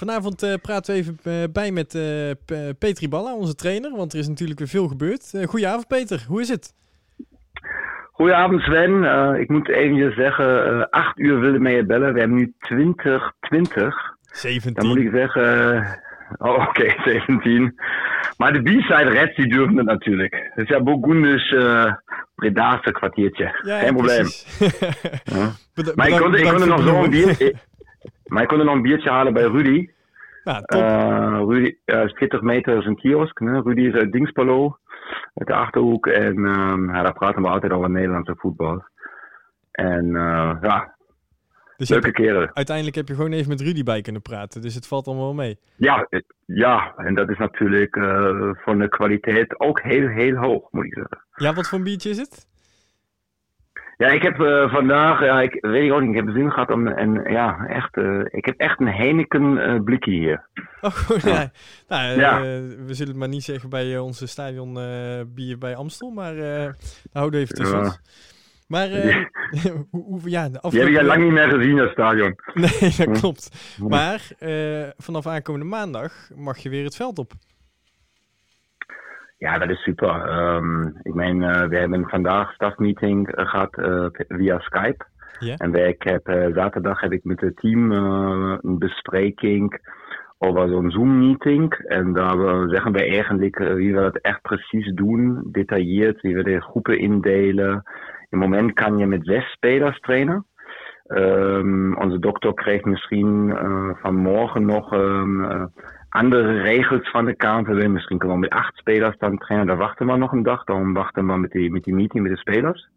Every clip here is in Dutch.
Vanavond uh, praten we even uh, bij met uh, Petri Balla, onze trainer, want er is natuurlijk weer veel gebeurd. goedenavond Peter, hoe is het? Goedenavond Sven, ik moet even zeggen, 8 uur willen mee bellen. We hebben nu 2020. 17. Dan moet ik zeggen, oh, oké, okay, 17. Maar de B-side reds die durven het natuurlijk. Het is ja Burgundisch Bredaanse kwartiertje. Ja, Geen probleem. ja. maar ik kon, ik kon er nog zo een biertje... Maar ik kon er nog een biertje halen bij Rudy. Ja. Uh, Rudy, uh, 40 meter is een kiosk. Ne? Rudy is uit Dingspalo, uit de Achterhoek. En um, ja, daar praten we altijd over Nederlandse voetbal. En uh, ja, dus leuke keren. Uiteindelijk heb je gewoon even met Rudy bij kunnen praten. Dus het valt allemaal wel mee. Ja, ja en dat is natuurlijk van de kwaliteit ook heel, heel hoog, moet ik zeggen. Ja, wat voor een biertje is het? Ja, ik heb uh, vandaag, ja, ik weet ik ook niet, ik heb zin gehad om, en ja, echt, uh, ik heb echt een Heineken uh, blikje hier. Oh, goed, ja. Nou, ja. we zullen het maar niet zeggen bij onze stadion bier bij Amstel, maar houden even tussen ja. Maar hoe, hoe, ja, de afgelopen... Die heb jij lang niet meer gezien, dat stadion. Nee, dat klopt. Maar vanaf aankomende maandag mag je weer het veld op. Ja, dat is super. Um, ik meen, uh, we hebben vandaag stafmeeting gehad uh, via Skype. Yeah. En wij, ik heb, uh, zaterdag heb ik met het team een bespreking over zo'n Zoom-meeting. En daar zeggen we eigenlijk wie we dat echt precies doen, detailleerd, wie we de groepen indelen. Im moment kan je met zes spelers trainen. Um, onze dokter kreeg misschien vanmorgen nog um, andere regels van de KNVB. Misschien kunnen we met acht spelers dan trainen. Daar wachten we nog een dag. Daarom wachten we met die, met die meeting met de spelers.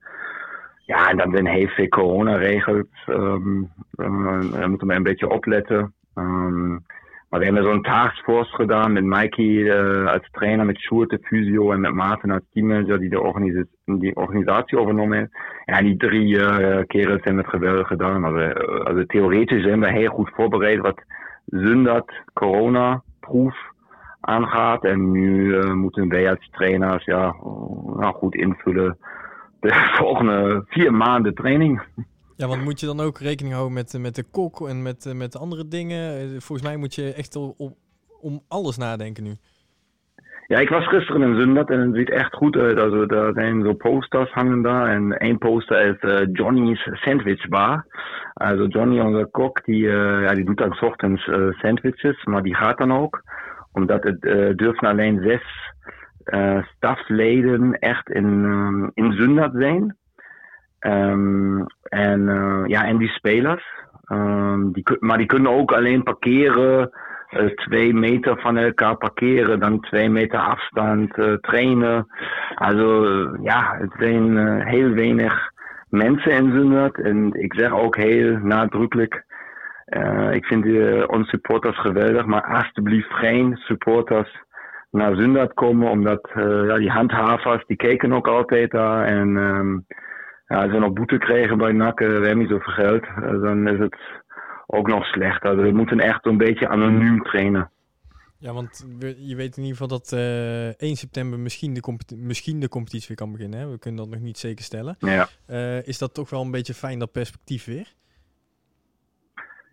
Ja, en dan zijn heel veel corona-regels. Um, um, daar moeten we een beetje opletten. Um, maar we hebben zo'n taskforce gedaan met Mikey als trainer, met Sjoerd de en met Maarten als teammanager die de organisatie, die organisatie overnomen heeft. Ja, die drie uh, keren zijn het geweldig gedaan. Also, also theoretisch zijn we heel goed voorbereid wat Zundert corona-proef aangaat. En nu uh, moeten wij als trainers ja, nou goed invullen de volgende vier maanden training. Ja, want moet je dan ook rekening houden met, met de kok en met, met andere dingen? Volgens mij moet je echt om, om alles nadenken nu. Ja, ik was gisteren in Zundert en het ziet echt goed uit. Also, daar zijn zo posters hangen daar. En één poster is uh, Johnny's Sandwich Bar. Also Johnny, onze kok, die, uh, ja, die doet dan ochtends uh, sandwiches, maar die gaat dan ook. Omdat het durven alleen zes stafleden echt in, um, in Zundert zijn. Um, en, ja, en die spelers. Um, die, maar die kunnen ook alleen parkeren uh, twee meter van elkaar parkeren, dan twee meter afstand uh, trainen. Also ja, het zijn uh, heel weinig mensen in Zundert. En ik zeg ook heel nadrukkelijk, ik vind onze supporters geweldig, maar alsjeblieft geen supporters naar Zundert komen, omdat ja, die handhavers, die keken ook altijd daar. En um, ja, als we nog boete kregen bij NAC, we hebben niet zoveel geld, dan is het ook nog slechter. We moeten echt een beetje anoniem trainen. Ja, want je weet in ieder geval dat uh, eh, 1 september misschien de, misschien de competitie weer kan beginnen. Hè? We kunnen dat nog niet zeker stellen. Ja. Uh, is dat toch wel een beetje fijn, dat perspectief weer?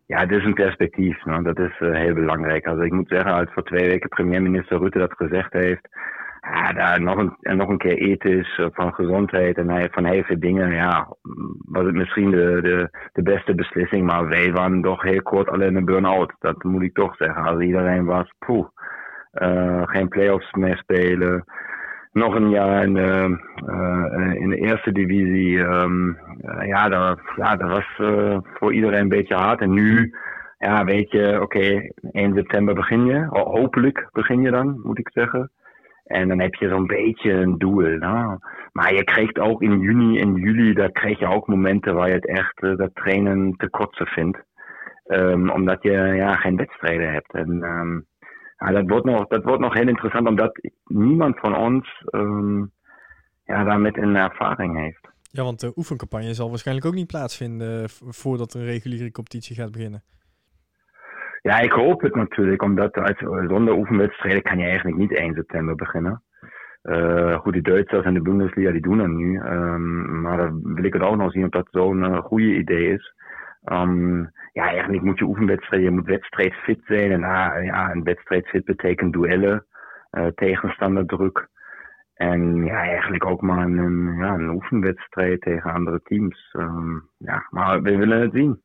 Ja, het is een perspectief. Nou, dat is uh, heel belangrijk. Also, ik moet zeggen, als voor twee weken premier-minister Rutte dat gezegd heeft, ja, daar nog een, nog een keer ethisch eh, van gezondheid en van heel veel dingen. Ja, was het misschien de, de, de beste beslissing, maar wij waren toch heel kort alleen een burn-out. Dat moet ik toch zeggen. Als iedereen was, poeh, uh, geen play-offs meer spelen. Nog een jaar in de, uh, in de eerste divisie. Um, ja, dat, ja, dat was voor iedereen een beetje hard. En nu, ja, weet je, oké, okay, 1 september begin je. Hopelijk begin je dan, moet ik zeggen. En dan heb je zo'n beetje een doel. Nou. Maar je krijgt ook in juni en juli, daar krijg je ook momenten waar je het echt, uh, dat trainen te kortse vindt. Um, omdat je ja, geen wedstrijden hebt. En um, ja, dat, wordt nog, dat wordt nog heel interessant, omdat niemand van ons um, ja, daarmee een ervaring heeft. Ja, want de oefencampagne zal waarschijnlijk ook niet plaatsvinden voordat een reguliere competitie gaat beginnen. Ja, ik hoop het natuurlijk, omdat uit, zonder oefenwedstrijden kan je eigenlijk niet 1 september beginnen. Uh, goed, de Duitsers en de Bundesliga die doen dat nu. Um, maar dan wil ik het ook nog zien of dat zo'n uh, goede idee is. Um, ja, eigenlijk moet je oefenwedstrijden, je moet wedstrijdfit zijn. En uh, ja, een wedstrijdfit betekent duellen, uh, tegenstanderdruk. En ja, eigenlijk ook maar een, ja, een oefenwedstrijd tegen andere teams. Um, ja, maar we willen het zien.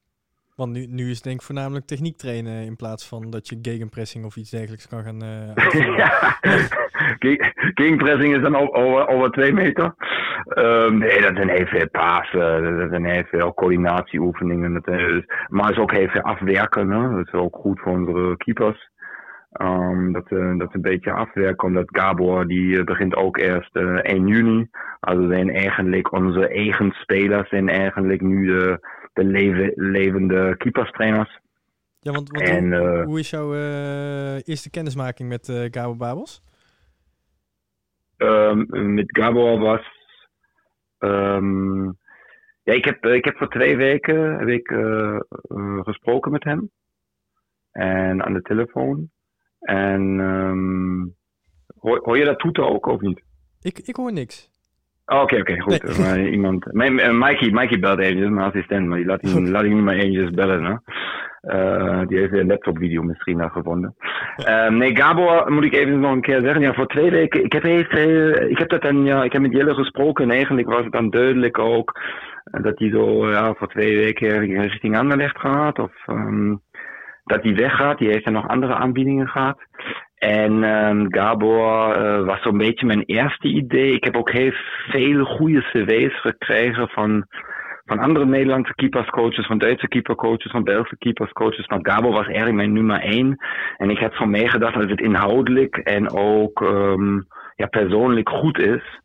Want nu, nu is het denk ik voornamelijk techniek trainen in plaats van dat je gegenpressing of iets dergelijks kan gaan uh, ja, gegenpressing is dan over, over twee meter. Um, nee, dat zijn heel veel pasen, dat zijn heel veel coördinatieoefeningen. Dat is, maar het is ook heel veel afwerken. Hè? Dat is ook goed voor onze keepers. Um, dat, uh, dat een beetje afwerken, omdat Gabor die begint ook eerst uh, 1 juni. Also zijn eigenlijk onze eigen spelers zijn eigenlijk nu de de leven, levende keeperstrainers. Ja, want, want en, hoe, hoe, is jouw uh, eerste kennismaking met uh, Gabor Babels? Um, met Gabor was... Um, ja, ik heb, ik heb voor twee weken heb ik, gesproken met hem. En aan de telefoon. En um, hoor, hoor, je dat toeten ook of niet? Ik, ik hoor niks. Oh, oké, oké, goed. Nee. Uh, iemand, uh, Mikey, Mikey belt eventjes, mijn assistent, maar die laat laat hij niet maar eventjes bellen. Hè? Uh, die heeft een laptopvideo misschien nog gevonden. nee, Gabor, moet ik even nog een keer zeggen. Ja, voor twee weken, ik heb, even, ik heb dat dan, ja, ik heb met Jelle gesproken en eigenlijk was het dan duidelijk ook dat hij zo, ja, voor twee weken richting Anderlecht gaat. Of um, dat hij weggaat. Die heeft dan nog andere aanbiedingen gehad. En um, Gabor uh, was zo'n beetje mijn eerste idee. Ik heb ook heel veel goede cv's gekregen van, van andere Nederlandse keeperscoaches, van Duitse keepercoaches, van Belgische keeperscoaches. Maar Gabor was eigenlijk mijn nummer één. En ik heb van mij gedacht dat het inhoudelijk en ook um, ja, persoonlijk goed is.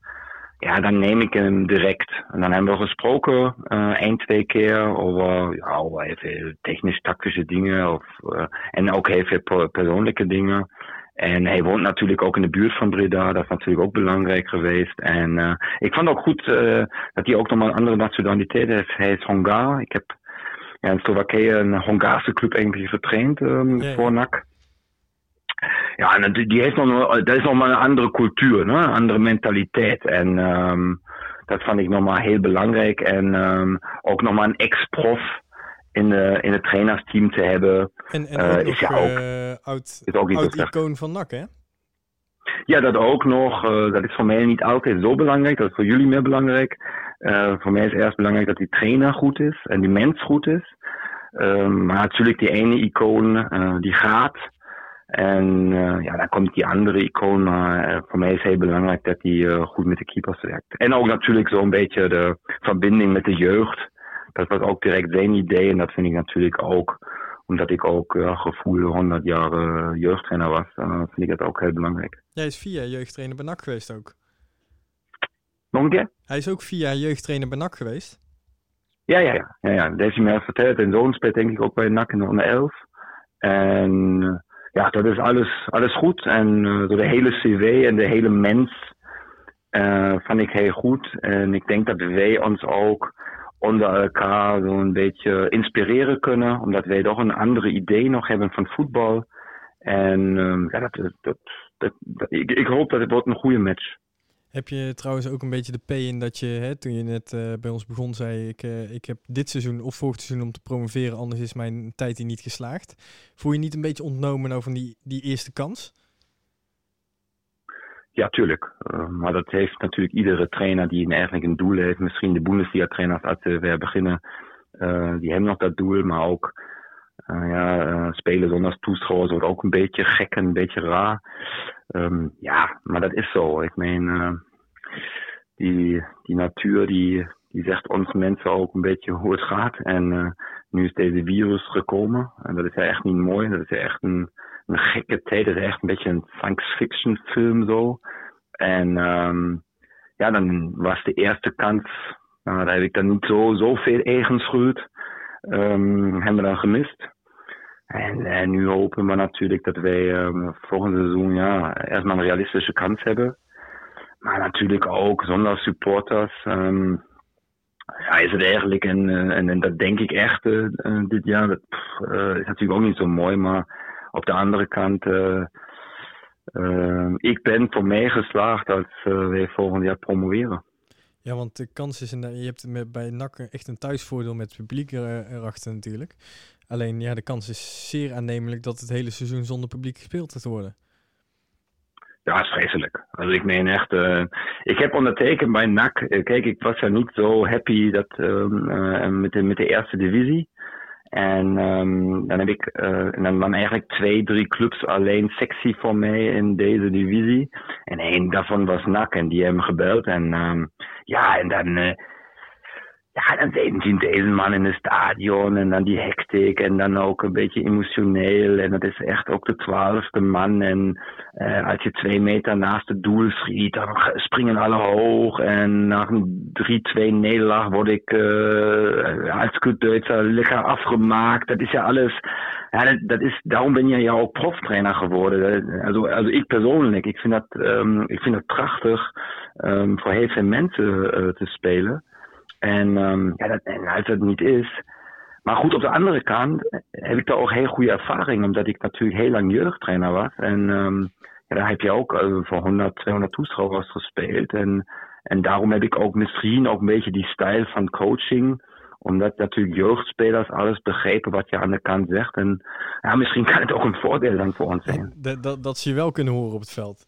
Ja, dan neem ik hem direct. En dan hebben we gesproken, uh, één, twee keer, over, ja, over heel veel technisch-tactische dingen. Of, uh, en ook heel veel persoonlijke dingen. En hij woont natuurlijk ook in de buurt van Breda. Dat is natuurlijk ook belangrijk geweest. En uh, ik vond ook goed uh, dat hij ook nog een andere nationaliteit heeft. Hij is Hongaar. Ik heb ja, in Slowakije een Hongaarse club eigenlijk getraind um, ja, voor NAC. Ja, en die heeft nog, dat is nog maar een andere cultuur, ne? een andere mentaliteit. En um, dat vond ik nog maar heel belangrijk. En um, ook nog maar een ex-prof in, de, in het trainersteam te hebben. En, en ook uh, is ja ook, uh, oud, is ook oud icoon van NAC, hè? Ja, dat ook nog. Uh, dat is voor mij niet altijd zo belangrijk. Dat is voor jullie meer belangrijk. voor mij is eerst belangrijk dat die trainer goed is en die mens goed is. Ehm, maar natuurlijk die ene icoon die gaat. En ja, dan komt die andere icoon. Maar voor mij is heel belangrijk dat die goed met de keepers werkt. En ook natuurlijk zo'n beetje de verbinding met de jeugd dat was ook direct zijn idee en dat vind ik natuurlijk ook, omdat ik ook ja, gevoel 100 jaar uh, jeugdtrainer was, uh, vind ik dat ook heel belangrijk. Jij is vier jaar jeugdtrainer bij NAC geweest ook? Nog een keer? Hij is ook vier jaar jeugdtrainer bij NAC geweest? Ja, ja, ja. ja, ja. Dat heeft hij mij verteld. En zoon speelt denk ik ook bij NAC in de onder 11. En uh, ja, dat is alles, alles goed. En uh, de hele cv en de hele mens uh, vond ik heel goed. En ik denk dat wij ons ook onder elkaar een beetje inspireren kunnen, omdat wij toch een andere idee nog hebben van voetbal. En um, ja, ik, hoop dat het wordt een goede match. Heb je trouwens ook een beetje de P in dat je, hè, toen je net uh, bij ons begon, zei ik, uh, ik heb dit seizoen of volgend seizoen om te promoveren, anders is mijn tijd hier niet geslaagd. Voel je niet een beetje ontnomen over die, die eerste kans? Ja, tuurlijk. Uh, maar dat heeft natuurlijk iedere trainer die een, eigenlijk een doel heeft. Misschien de Bundesliga-trainers uit uh, weer beginnen, uh, die hebben nog dat doel. Maar ook ja, spelen zonder toeschouwers wordt ook een beetje gek en een beetje raar. Um, ja, maar dat is zo. Ik meen, die, die natuur die, die zegt ons mensen ook een beetje hoe het gaat. En nu is deze virus gekomen. En dat is echt niet mooi. Dat is echt een een gekke tijd. Het is echt een beetje een science fiction film zo. En um, ja, dan was de eerste kans, nou, daar heb ik dan niet zo, zoveel eigen schuld. Um, hebben we dan gemist. En, en, nu hopen we natuurlijk dat wij um, volgend seizoen ja, erstmal een realistische kans hebben. Maar natuurlijk ook zonder supporters. Ja, is het eigenlijk, en, en, en dat denk ik echt uh, dit jaar, dat is natuurlijk ook niet zo mooi, maar op de andere kant, uh, uh, ik ben voor mij geslaagd als wij volgend jaar promoveren. Ja, want de kans is, en je hebt met, bij NAC echt een thuisvoordeel met het publiek er, erachter natuurlijk. Alleen ja, de kans is zeer aannemelijk dat het hele seizoen zonder publiek gespeeld gaat worden. Ja, is vreselijk. Also ik meen echt, uh, ik heb ondertekend bij NAC. Kijk, ik was ja niet zo happy dat, uh, met, de, met de eerste divisie. En um, dan heb ik uh, dan, dan eigenlijk twee, drie clubs alleen sexy voor mij in deze divisie. En één daarvan was NAC en die hebben gebeld. En um, ja, en dan, uh, ja, dan 17.000 man in het stadion en dan die hectiek en dan ook een beetje emotioneel. En dat is echt ook de twaalfde man. En uh, als je twee meter naast het doel schiet, dan springen alle hoog. En na een 3-2 nederlaag word ik uh, als Duitser lekker afgemaakt. Dat is ja alles. Ja, dat, is, daarom ben je ja ook proftrainer geworden. Also, also ik persoonlijk, ik vind dat, um, ik vind dat prachtig um, voor heel veel mensen uh, te spelen. En, um, ja, dat, en als dat niet is. Maar goed, op de andere kant heb ik daar ook heel goede ervaring, omdat ik natuurlijk heel lang jeugdtrainer was. En um, ja, daar heb je ook uh, voor 100, 200 toeschouwers gespeeld. En, en daarom heb ik ook misschien ook een beetje die stijl van coaching omdat natuurlijk jeugdspelers alles begrepen wat je aan de kant zegt. En ja, misschien kan het ook een voordeel dan voor ons zijn. Dat, dat, dat ze je wel kunnen horen op het veld.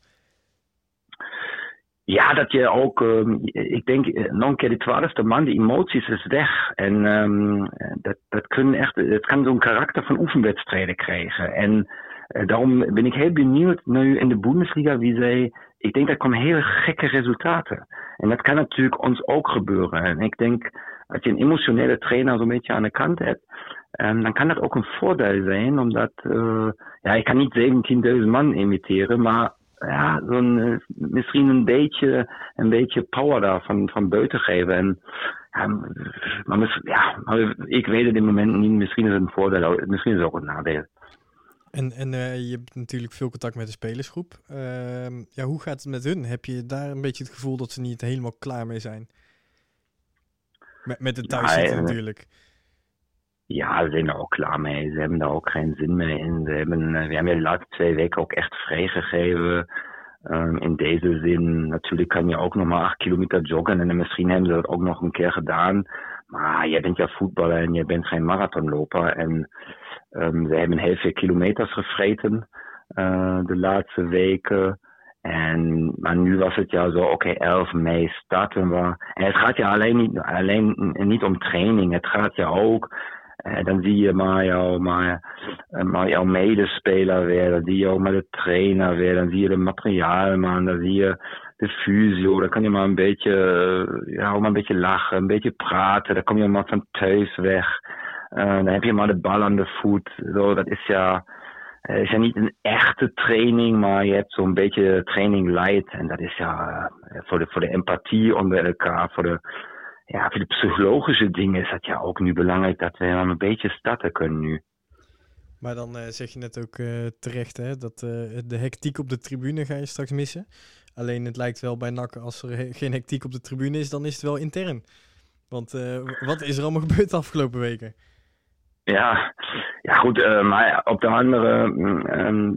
Ja, dat je ook, um, ik denk, nog een keer de twaalfde man, die emoties is weg. En um, dat, dat, kunnen echt, het kan zo'n karakter van oefenwedstrijden krijgen. En uh, daarom ben ik heel benieuwd nu in de Bundesliga wie zij, ik denk dat komen hele gekke resultaten. En dat kan natuurlijk ons ook gebeuren. En ik denk, als je een emotionele trainer zo'n beetje aan de kant hebt, um, dan kan dat ook een voordeel zijn, omdat, uh, ja, ik kan niet 17.000 man imiteren, maar ja, zo'n, misschien een beetje, een beetje power daar van, van buiten geven. En, ja, maar, ja, maar ik weet het in het moment niet. Misschien is het een voordeel, misschien is het ook een nadeel. En, en uh, je hebt natuurlijk veel contact met de spelersgroep. Uh, ja, hoe gaat het met hun? Heb je daar een beetje het gevoel dat ze niet helemaal klaar mee zijn? Met, met de thuiszitten ja, natuurlijk. Ja, ze zijn er ook klaar mee. Ze hebben daar ook geen zin meer in. Ze hebben, we hebben de laatste twee weken ook echt vrijgegeven. Um, in deze zin, natuurlijk kan je ook nog maar acht kilometer joggen. En misschien hebben ze dat ook nog een keer gedaan. Maar jij bent ja voetballer en je bent geen marathonloper. En ze hebben heel veel kilometers gevreten uh, de laatste weken. En, maar nu was het ja zo, oké, okay, 11 mei starten we. En het gaat ja alleen niet, alleen niet om training. Het gaat ja ook dan zie je maar, jou, maar, uh, maar jouw medespeler weer, dan zie je ook maar de trainer weer, dan zie je de materiaalman, dan zie je de fysio, dan kan je maar een beetje, uh, ja, maar een beetje lachen, een beetje praten, dan kom je maar van thuis weg. dan heb je maar de bal aan de voet. Zo, dat is ja, is ja niet een echte training, maar je hebt zo'n beetje training light. En dat is ja voor de, voor de empathie onder elkaar, voor de, ja, voor de psychologische dingen is het ja ook nu belangrijk dat we wel een beetje starten kunnen nu. Maar dan uh, zeg je net ook uh, terecht hè, dat uh, de hectiek op de tribune ga je straks missen. Alleen het lijkt wel bij NAC als er geen hectiek op de tribune is, dan is het wel intern. Want wat is er allemaal gebeurd de afgelopen weken? Ja, ja goed, maar op de andere, um,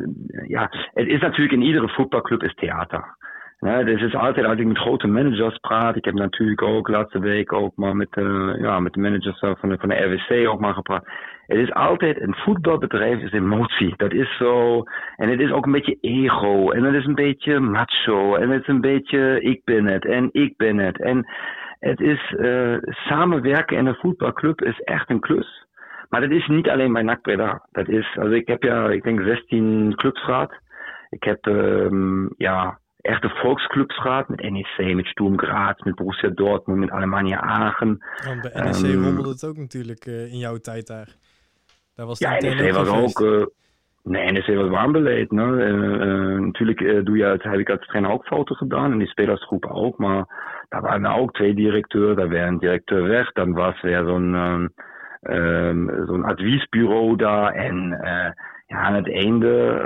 ja, het is natuurlijk in iedere voetbalclub is theater. Ja, dus is altijd als ik met grote managers praat. Ik heb natuurlijk ook laatste week ook maar met, uh, ja, met de managers van de, van de RWC ook maar gepraat. Het is altijd, een voetbalbedrijf is emotie. Dat is zo, en het is ook een beetje ego. En het is een beetje macho. En het is een beetje, ik ben het. En ik ben het. En het is, uh, samenwerken in een voetbalclub is echt een klus. Maar dat is niet alleen bij NAC. Dat is, also ik heb ja, ik denk 16 clubs gehad. Ik heb, um, ja, echte volksclubs gehad. Met NEC, met Sturm Graz, met Borussia Dortmund, met Alemannia Aachen. Want bij NEC um, rommelde het ook natuurlijk uh, in jouw tijd daar. daar was ja, NEC was ook... Uh, nee, NEC was warm beleid. Ne? Uh, natuurlijk doe je het, heb ik als trainer ook fouten gedaan. En die spelersgroepen ook. Maar daar waren ook twee directeuren. Daar werd een directeur weg. Dan was weer zo'n um, um, zo'n adviesbureau daar. En ja, aan het einde...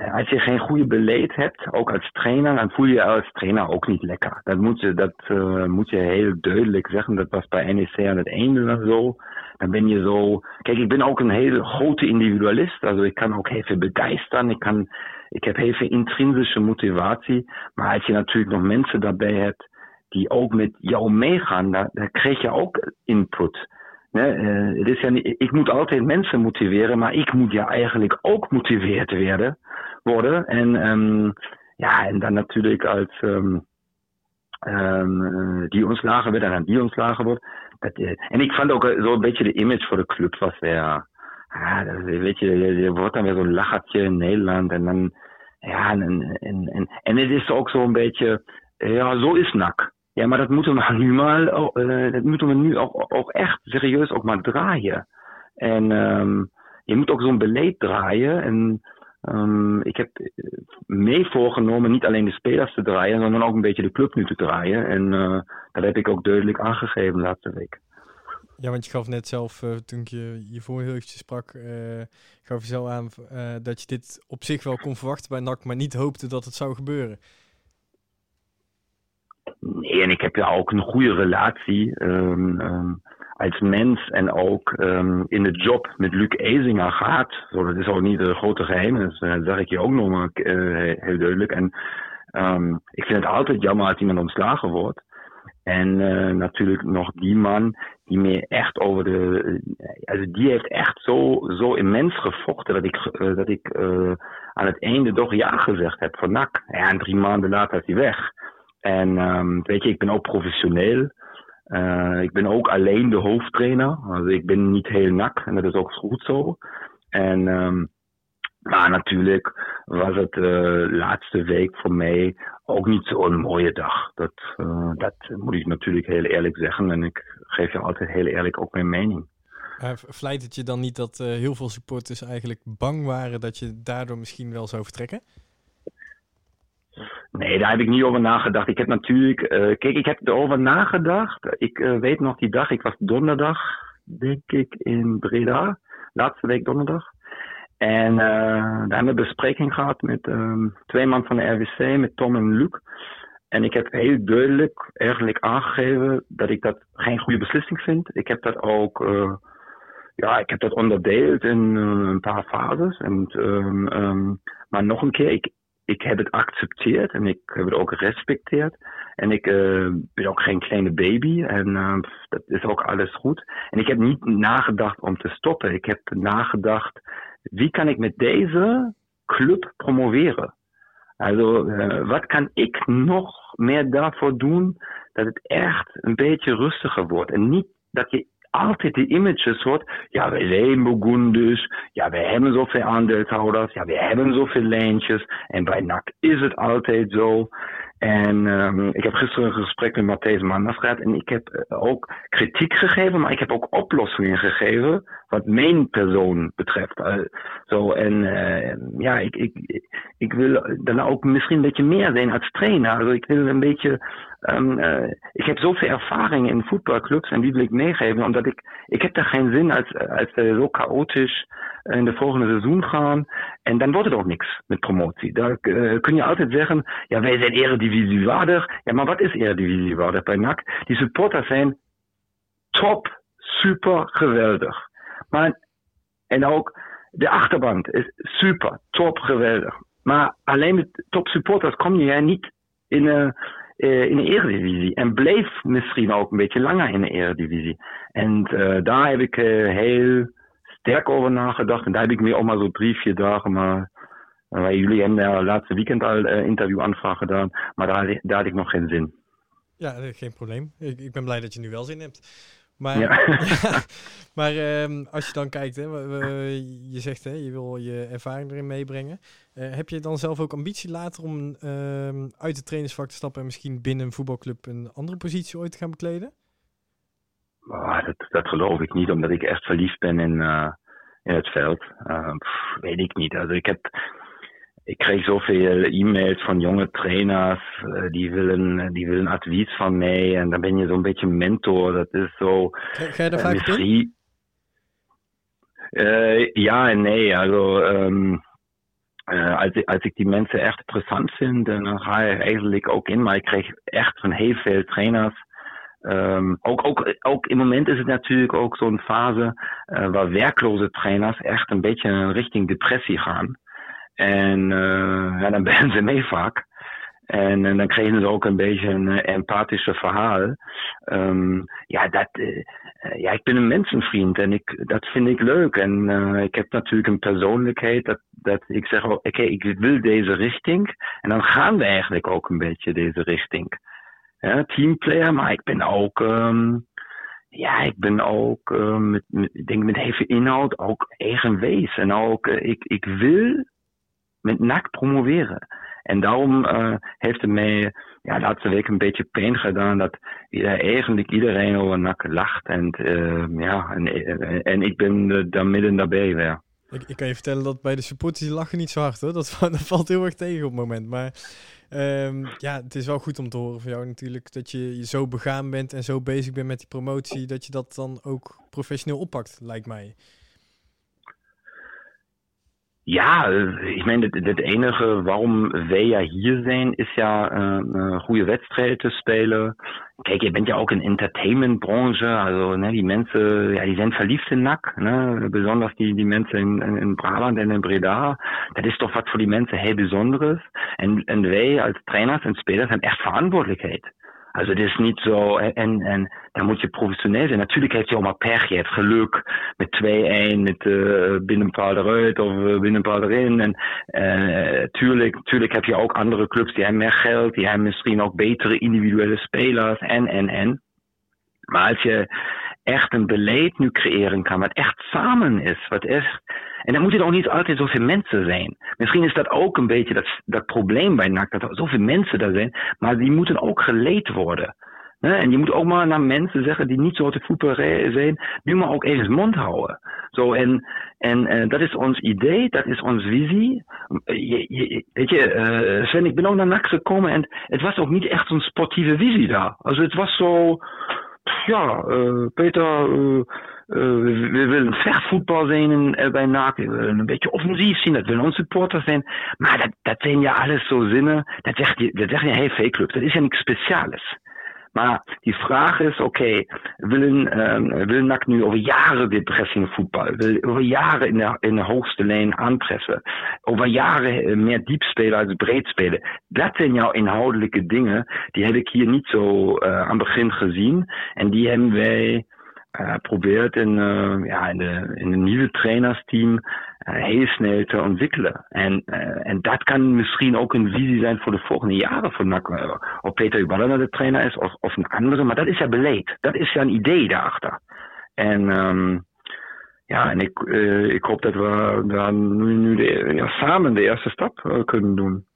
Eh, als je geen goede beleid hebt, ook als trainer, dan voel je je als trainer ook niet lekker. Dat moet je, dat, uh, moet je heel duidelijk zeggen. Dat was bij NEC aan het einde dan zo. Dan ben je zo. Kijk, ik ben ook een hele grote individualist. Also ik kan ook heel veel begeisteren. Ik, kan, ik heb heel veel intrinsische motivatie. Maar als je natuurlijk nog mensen daarbij hebt die ook met jou meegaan, daar krijg je ook input. Het is ja ik moet altijd mensen motiveren, maar ik moet ja eigenlijk ook gemotiveerd werden, worden. En um, ja, en dan natuurlijk als um, um, die ontslagen werd en dan die ontslagen wordt. Dat, en ik vond ook zo'n beetje de image voor de club was weer, ah, dat, weet je, je wordt dan weer zo'n lachertje in Nederland en dan, ja, en, en, en, en het is ook zo'n beetje, ja, zo is NAC. Ja, maar dat moeten we nu maar, uh, dat moeten we nu ook, ook echt serieus ook maar draaien. En um, je moet ook zo'n beleid draaien. En um, ik heb mee voorgenomen niet alleen de spelers te draaien, maar ook een beetje de club nu te draaien. En uh, dat heb ik ook duidelijk aangegeven laatste week. Ja, want je gaf net zelf, toen ik je hiervoor heel sprak, gaf je zelf aan dat je dit op zich wel kon verwachten bij NAC, maar niet hoopte dat het zou gebeuren. Nee, en ik heb ja ook een goede relatie um, um, als mens en ook um, in de job met Luc Ezinger gehad. Zo, dat is ook niet een grote geheim, dat uh, zeg ik je ook nog maar uh, heel duidelijk. En ik vind het altijd jammer als iemand ontslagen wordt. En uh, natuurlijk nog die man die me echt over de. Also die heeft echt zo, zo immens gevochten dat ik, dat ik aan het einde toch ja gezegd heb NAC. Ja, en drie maanden later is hij weg. En um, weet je, ik ben ook professioneel. Uh, ik ben ook alleen de hoofdtrainer. Also ik ben niet heel nak en dat is ook goed zo. En um, maar natuurlijk was het de uh, laatste week voor mij ook niet zo'n mooie dag. Dat, uh, dat moet ik natuurlijk heel eerlijk zeggen. En ik geef je altijd heel eerlijk ook mijn mening. Uh, vlijt het je dan niet dat heel veel supporters eigenlijk bang waren dat je daardoor misschien wel zou vertrekken? Nee, daar heb ik niet over nagedacht. Ik heb natuurlijk, uh, kijk, ik heb erover nagedacht. Ik uh, weet nog die dag, ik was donderdag, denk ik, in Breda. Laatste week donderdag. En uh, daar hebben we een bespreking gehad met um, twee man van de RWC, met Tom en Luc. En ik heb heel duidelijk eigenlijk aangegeven dat ik dat geen goede beslissing vind. Ik heb dat ook, ja, ik heb dat onderdeeld in een paar fases. En, um, um, maar nog een keer, ik, ik heb het accepteerd en ik heb het ook gerespecteerd. En ik uh, ben ook geen kleine baby en uh, dat is ook alles goed. En ik heb niet nagedacht om te stoppen. Ik heb nagedacht, wie kan ik met deze club promoveren? Also, uh, wat kan ik nog meer daarvoor doen dat het echt een beetje rustiger wordt? En niet dat je altijd die images hoort. Ja, wij zijn Burgundus. Ja, wij hebben zoveel aandeelhouders. Ja, wij hebben zoveel lijntjes. En bij NAC is het altijd zo. En um, ik heb gisteren een gesprek met Matthijs Manders gehad. En ik heb ook kritiek gegeven, maar ik heb ook oplossingen gegeven. Wat mijn persoon betreft. Uh, zo, en uh, ja, ik, ik, ik wil dan ook misschien een beetje meer zijn als trainer. Also ik wil een beetje Um, uh, ik heb zoveel ervaring in voetbalclubs en die wil ik meegeven, omdat ik, ik heb daar geen zin als, als we zo chaotisch in de volgende seizoen gaan. En dan wordt het ook niks met promotie. Daar kun je altijd zeggen, ja, wij zijn eredivisiewaardig. Ja, maar wat is eredivisiewaardig bij NAC? Die supporters zijn top, super, geweldig. Maar, en ook de achterband is super, top, geweldig. Maar alleen met top supporters kom je ja niet in een in de Eredivisie. En bleef misschien ook een beetje langer in de Eredivisie. En uh, daar heb ik heel sterk over nagedacht. En daar heb ik me ook maar zo drie, vier dagen maar. Uh, jullie hebben daar laatste weekend al uh, interviewaanvraag gedaan. Maar daar, daar had ik nog geen zin. Ja, geen probleem. Ik ben blij dat je nu wel zin hebt. Maar, ja. maar um, als je dan kijkt, hè, je zegt hè, je wil je ervaring erin meebrengen. Uh, heb je dan zelf ook ambitie later om um, uit de trainersvak te stappen en misschien binnen een voetbalclub een andere positie ooit te gaan bekleden? Oh, dat, dat geloof ik niet, omdat ik echt verliefd ben in, uh, in het veld. Uh, pff, weet ik niet. Also ik heb ik kreeg zoveel e-mails van jonge trainers, die willen, die willen advies van mij. En dan ben je zo'n beetje mentor. Dat is zo. Vaak in? Uh, ja en nee. Also, uh, als, ik, als ik die mensen echt interessant vind, dan ga je eigenlijk ook in. Maar ik kreeg echt van heel veel trainers. Um, ook, ook, ook im Moment is het natuurlijk ook zo'n fase uh, waar werkloze trainers echt een beetje richting depressie gaan. En uh, ja, dan ben ze mee vaak. En, en dan kregen ze ook een beetje een uh, empathische verhaal. Um, ja, dat, uh, ja, ik ben een mensenvriend en ik, dat vind ik leuk. En uh, ik heb natuurlijk een persoonlijkheid dat, dat ik zeg, oké, ik wil deze richting. En dan gaan we eigenlijk ook een beetje deze richting. Ja, teamplayer, maar ik ben ook, um, ja, ik ben ook, met, ik denk met veel inhoud, ook eigenwees. En ook, ik, ik wil met NAC promoveren. En daarom uh, heeft het mij ja, laatste week een beetje pijn gedaan dat eigenlijk iedereen over NAC lacht. En, uh, ja, en, en ik ben daar midden daarbij weer. Ik, ik, kan je vertellen dat bij de supporters die lachen niet zo hard hoor. Dat, dat valt heel erg tegen op het moment. Maar um, ja, het is wel goed om te horen van jou natuurlijk dat je, je zo begaan bent en zo bezig bent met die promotie. Dat je dat dan ook professioneel oppakt, lijkt mij. Ja, ik meine, het, het enige waarom wij ja hier zijn, is ja uh, goede wedstrijden te spelen. Kijk, je bent ja ook in entertainmentbranche, also ne, die mensen, ja, die zijn verliefd in NAC, ne, besonders die, die mensen in, in Brabant en in Breda. Dat is toch wat voor die mensen heel bijzonderes. En, en wij als trainers en spelers hebben echt verantwoordelijkheid. Also das ist nicht so, en, en da moet je professioneel zijn. Natuurlijk heeft je maar pech. Je hebt geluk met 2-1, met uh, binnen een paar eruit of uh, binnen een paar erin. En uh, tuurlijk, tuurlijk heb je ook andere clubs die hebben meer geld, die hebben misschien ook betere individuele spelers en, en, en. Maar als je echt een beleid nu creëren kan, wat echt samen is, wat echt en dan moeten er ook niet altijd zoveel mensen zijn. Misschien is dat ook een beetje dat, dat probleem bij NAC, dat er zoveel mensen daar zijn, maar die moeten ook geleid worden. En je moet ook maar naar mensen zeggen die niet zo te voetbal zijn, nu maar ook even mond houden. Zo, en en uh, dat is ons idee, dat is onze visie. Je, je, weet je, uh, Sven, ik ben ook naar NAC gekomen en het was ook niet echt een sportieve visie daar. Also het was zo, ja, uh, Peter, uh, we, willen vechtvoetbal zijn in, bij NAC. We willen een beetje offensief zien. Dat willen onze supporters zijn. Maar dat, dat zijn ja alles zo zinnen. Dat zegt, dat zegt hey, fake club. Dat is ja niks speciaals. Maar die vraag is, oké, willen, um, wil NAC nu over jaren dit pressingvoetbal? Wil over jaren in de, in de hoogste lijn aanpressen? Over jaren meer diep spelen als breed spelen? Dat zijn jouw inhoudelijke dingen. Die heb ik hier niet zo aan het begin gezien. En die hebben wij uh, probeert in, uh, ja, in, de, in een nieuwe trainersteam uh, heel snel te ontwikkelen. En, en dat kan misschien ook een visie zijn voor de volgende jaren. Van, of Peter Ubalana de trainer is of, of een andere, maar dat is ja beleid. Dat is ja een idee daarachter. En um, ja, en ik, ik hoop dat we dan nu, nu de, ja, samen de eerste stap kunnen doen.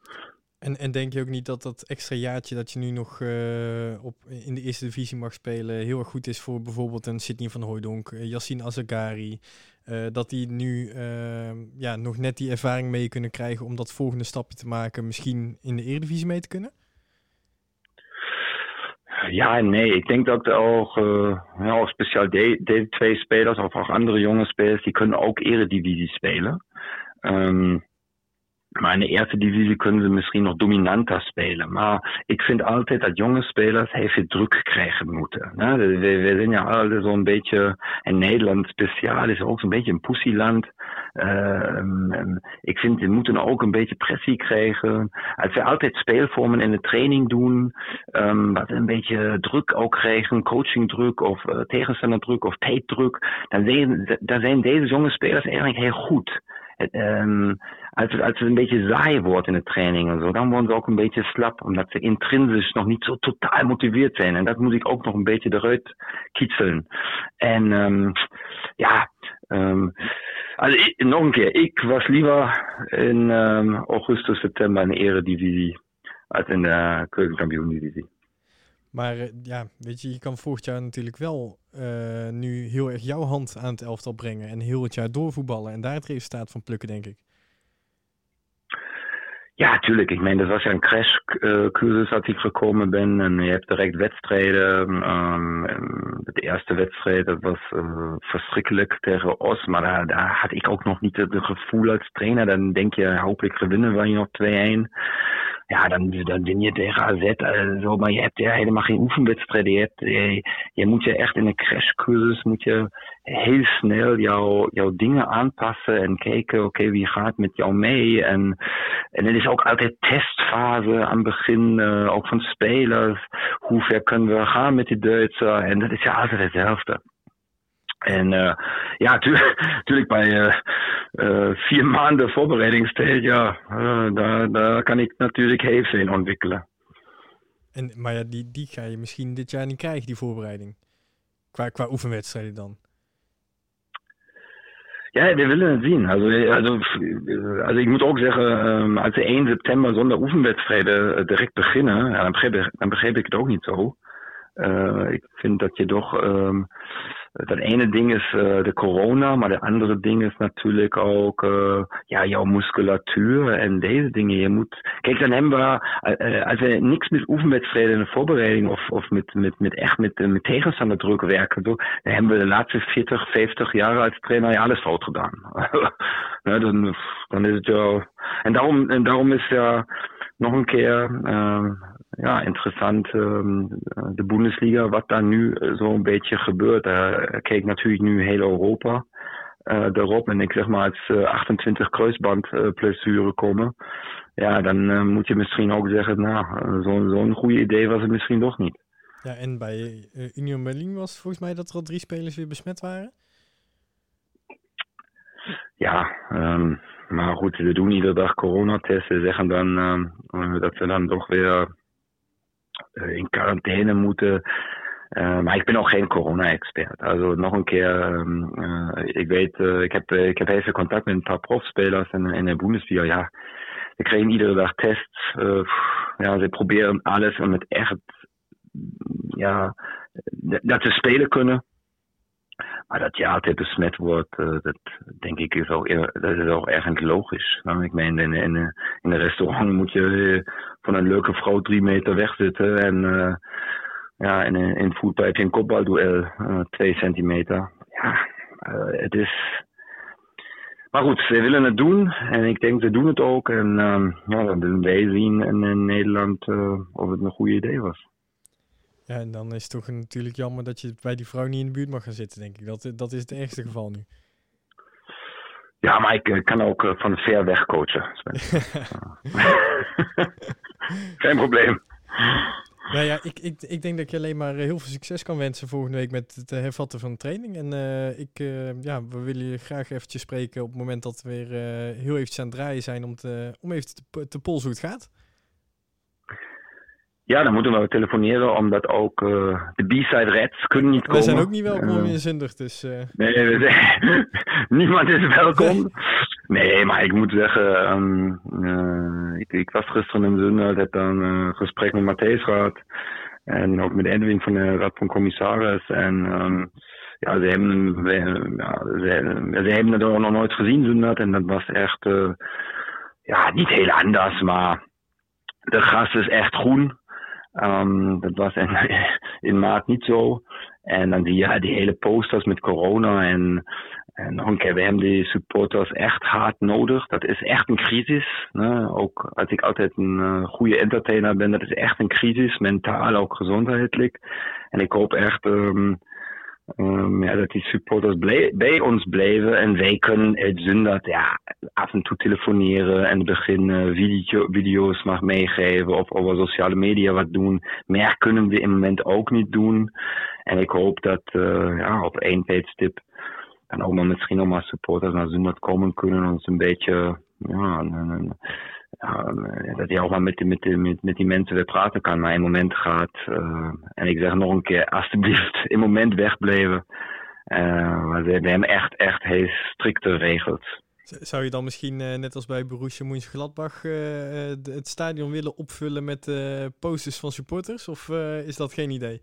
En, en denk je ook niet dat dat extra jaartje dat je nu nog uh, op, in de eerste divisie mag spelen heel erg goed is voor bijvoorbeeld een Sidney van Hooijdonk, uh, Yassine Azagari, uh, dat die nu ehm, ja, nog net die ervaring mee kunnen krijgen om dat volgende stapje te maken, misschien in de Eredivisie mee te kunnen? Ja nee. Ik denk dat ook, ja, speciaal deze twee spelers of ook andere jonge spelers, die kunnen ook Eredivisie spelen. Um, Maar in de eerste divisie kunnen ze misschien nog dominanter spelen. Maar ik vind altijd dat jonge spelers heel veel druk krijgen moeten. We, zijn ja alle zo'n beetje, in Nederland speciaal is ook zo'n beetje een pussyland. Uh, ik vind, we moeten ook een beetje pressie krijgen. Als we altijd speelvormen in de training doen, um, wat een beetje druk ook krijgen, coachingdruk of uh, tegenstanderdruk of tijddruk, dan zijn, dan deze jonge spelers eigenlijk heel goed. Als, het, als het een beetje saai wordt in de training en zo, dan worden ze ook een beetje slap, omdat ze intrinsisch nog niet zo totaal motiveerd zijn. En dat moet ik ook nog een beetje eruit kietselen. En um, ja, um, also nog een keer, ik was liever in um, augustus, september in de eredivisie als in de keukenkampioen-divisie. Maar uh, ja, weet je, je kan volgend jaar natuurlijk wel uh, nu heel erg jouw hand aan het elftal brengen en heel het jaar doorvoetballen en daar het resultaat van plukken, denk ik. Ja, tuurlijk. Ik meen, dat was ja een crashcursus als ik gekomen ben. En je hebt direct wedstrijden. Um, de eerste wedstrijd, was uh, verschrikkelijk tegen Os. Maar daar, daar had ik ook nog niet het gevoel als trainer. Dan denk je, hopelijk gewinnen we hier nog 2-1. Ja, dan, dan win je tegen AZ. zo, maar je hebt ja, helemaal geen oefenwedstrijden. Je, hebt, je, je moet je echt in een crashcursus moet je heel snel jouw, jouw dingen aanpassen en kijken, oké, wie gaat met jou mee? En, en het is ook altijd testfase aan het begin, uh, ook van spelers. Hoe ver kunnen we gaan met die Duitsers? En dat is ja altijd hetzelfde. En uh, ja, natuurlijk bij uh, uh, vier maanden voorbereidingstijd, ja, daar, daar kan ik natuurlijk heel veel ontwikkelen. En, maar ja, die, die ga je misschien dit jaar niet krijgen, die voorbereiding. Qua, qua oefenwedstrijden dan. Ja, we willen het zien. Also, also, also ik moet ook zeggen, um, als ze 1 september zonder oefenwedstrijden direct beginnen, ja, dan, begrijp, dan begrijp ik het ook niet zo. Ik vind dat je toch um, dat ene ding is uh, de corona, maar de andere ding is natuurlijk ook uh, ja, jouw musculatuur en deze dingen. Je moet, kijk, dan hebben we, als we niks met oefenwedstrijden in de voorbereiding of, of met, met, met echt met, met tegenstanderdruk werken, dan hebben we de laatste 40, 50 jaar als trainer ja alles fout gedaan. ja, dan, dan is het ja. En daarom, en daarom is ja nog een keer ja, interessant ehm, de Bundesliga, wat daar nu eh, zo'n beetje gebeurt. Daar kijkt natuurlijk nu heel Europa uh, erop. En ik zeg maar, als uh, 28 kruisbandblessuren komen, ja, dan moet je misschien ook zeggen, nou, zo'n zo'n goede idee was het misschien toch niet. Ja, en bij Union Berlin was volgens mij dat er al drie spelers weer besmet waren? Ja, um, maar goed, ze doen iedere dag coronatesten, zeggen dan um, dat ze dan toch weer eh, in quarantaine moeten. Uh, maar ik ben ook geen corona-expert. Also nog een keer, um, uh, ik weet, ik, heb, ik heb even contact met een paar profspelers in, in de Bundesliga. Ja, we krijgen iedere dag tests. ja, ze proberen alles om het echt, ja, dat ze spelen kunnen. Maar dat je besmet wordt, uh, dat denk ik is ook, dat is ook erg logisch. Ik meen, in, in, een restaurant moet je uh, van een leuke vrouw drie meter weg zitten. En uh, ja, in, in voetbal een kopbalduel, twee centimeter. Ja, het is... Maar goed, ze willen het doen en ik denk ze doen het ook. En ja, dan willen wij zien in, in Nederland of het een goede idee was. Ja, en dan is het toch natuurlijk jammer dat je bij die vrouw niet in de buurt mag gaan zitten, denk ik. Dat, dat is het ergste geval nu. Ja, maar ik kan ook uh, van ver weg coachen. Geen probleem. Nou ja, ik, ik, ik denk dat je alleen maar heel veel succes kan wensen volgende week met het hervatten van de training. En uh, ik, uh, ja, we willen je graag eventjes spreken op het moment dat we weer heel eventjes aan het draaien zijn om, te, om even te, te polsen hoe het gaat. Ja, dan moeten we telefoneren, omdat ook uh, de B-side Reds kunnen niet komen. We zijn ook niet welkom uh, in Zundig, dus... Uh... Nee, we zijn... niemand is welkom. Nee, maar ik moet zeggen, um, ik, ik, was gisteren in Zundig, heb dan een gesprek met Matthijs gehad. En ook met Edwin van de Raad van Commissaris. En um, ja, ze hebben, we, ja, ze, ze, hebben het ook nog nooit gezien, Zundag. En dat was echt, ja, niet heel anders, maar de gras is echt groen. Um, dat was in, in maart niet zo. En dan zie je die hele posters met corona. En, en nog een keer, hebben die supporters echt hard nodig. Dat is echt een crisis. Ne? Ook als ik altijd een uh, goede entertainer ben, dat is echt een crisis. Mentaal, ook gezondheidelijk. En ik hoop echt um, um, ja, dat die supporters bij ons blijven. En wij kunnen het zundert ja, af en toe telefoneren en begin uh, video, video's mag meegeven of over sociale media wat doen. Meer kunnen we im moment ook niet doen. En ik hoop dat uh, ja, op één tijdstip dan ook maar misschien nog maar supporters naar Zundert komen kunnen. Ons een beetje ja, ja, dat je ook maar met, met, met, met die mensen weer praten kan. Maar in moment gaat, uh, en ik zeg nog een keer, alsjeblieft, in moment wegblijven. Uh, we, hebben echt, echt heel strikte regels. Zou je dan misschien, uh, net als bij Borussia Mönchengladbach, het stadion willen opvullen met posters van supporters? Of is dat geen idee?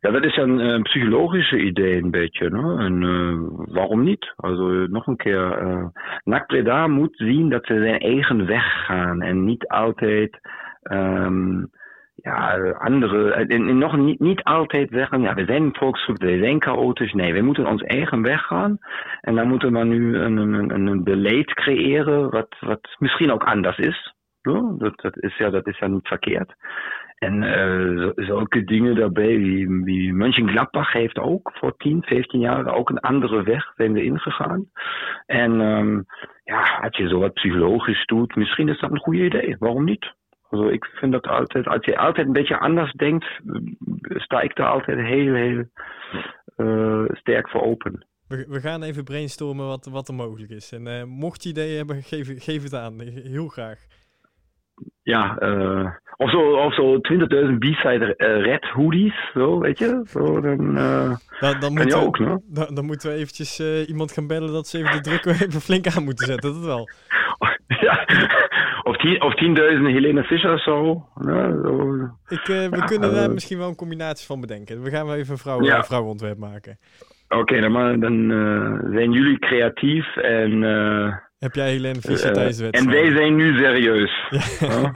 Ja, dat is een, psychologische idee een beetje. Ne? En uh, waarom niet? Also nog een keer, uh, NAC moet zien dat ze zijn eigen weg gaan en niet altijd um, ja, andere, en, nog niet, niet altijd zeggen, ja, we zijn een volksgroep, we zijn chaotisch. Nee, we moeten ons eigen weg gaan. En dan moeten we nu een, een, een beleid creëren wat, wat misschien ook anders is. Ja, dat, dat, is ja, dat is ja niet verkeerd. En uh, zulke dingen daarbij, wie, wie Mönchengladbach heeft ook voor 10, 15 jaar ook een andere weg zijn we ingegaan. En um, ja, als je zo wat psychologisch doet, misschien is dat een goede idee. Waarom niet? Also ik vind dat altijd, als je altijd een beetje anders denkt, sta ik daar altijd heel, heel uh, sterk voor open. We, gaan even brainstormen wat, wat er mogelijk is. En mocht je ideeën hebben, geef, geef het aan. Heel graag. Ja, uh, of zo, of zo 20.000 B-side red hoodies, zo, weet je. Zo, dan, uh, dan, dan, moeten we, ook, no? dan, dan, moeten we eventjes uh, iemand gaan bellen dat ze even de druk even flink aan moeten zetten, dat wel. ja, of 10.000 of Helene Fischer zo. Zo. Ik, we ja, kunnen daar misschien wel een combinatie van bedenken. We gaan wel even een vrouw, ja. vrouwontwerp maken. Oké, okay, dan, dan zijn jullie creatief en... Heb jij Helene Fischer tijdens de wedstrijd? En wij zijn nu serieus. Ja.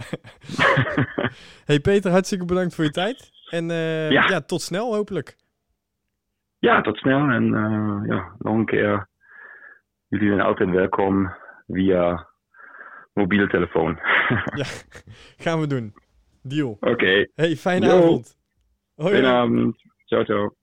hey Peter, hartstikke bedankt voor je tijd. En uh, ja. ja. tot snel hopelijk. Ja, tot snel. En uh, ja, nog een keer. Jullie zijn altijd welkom via mobiele telefoon. ja, gaan we doen. Deal. Oké. Okay. Hey, fijne Yo. avond. Hoi. Fijne avond. Ciao, ciao.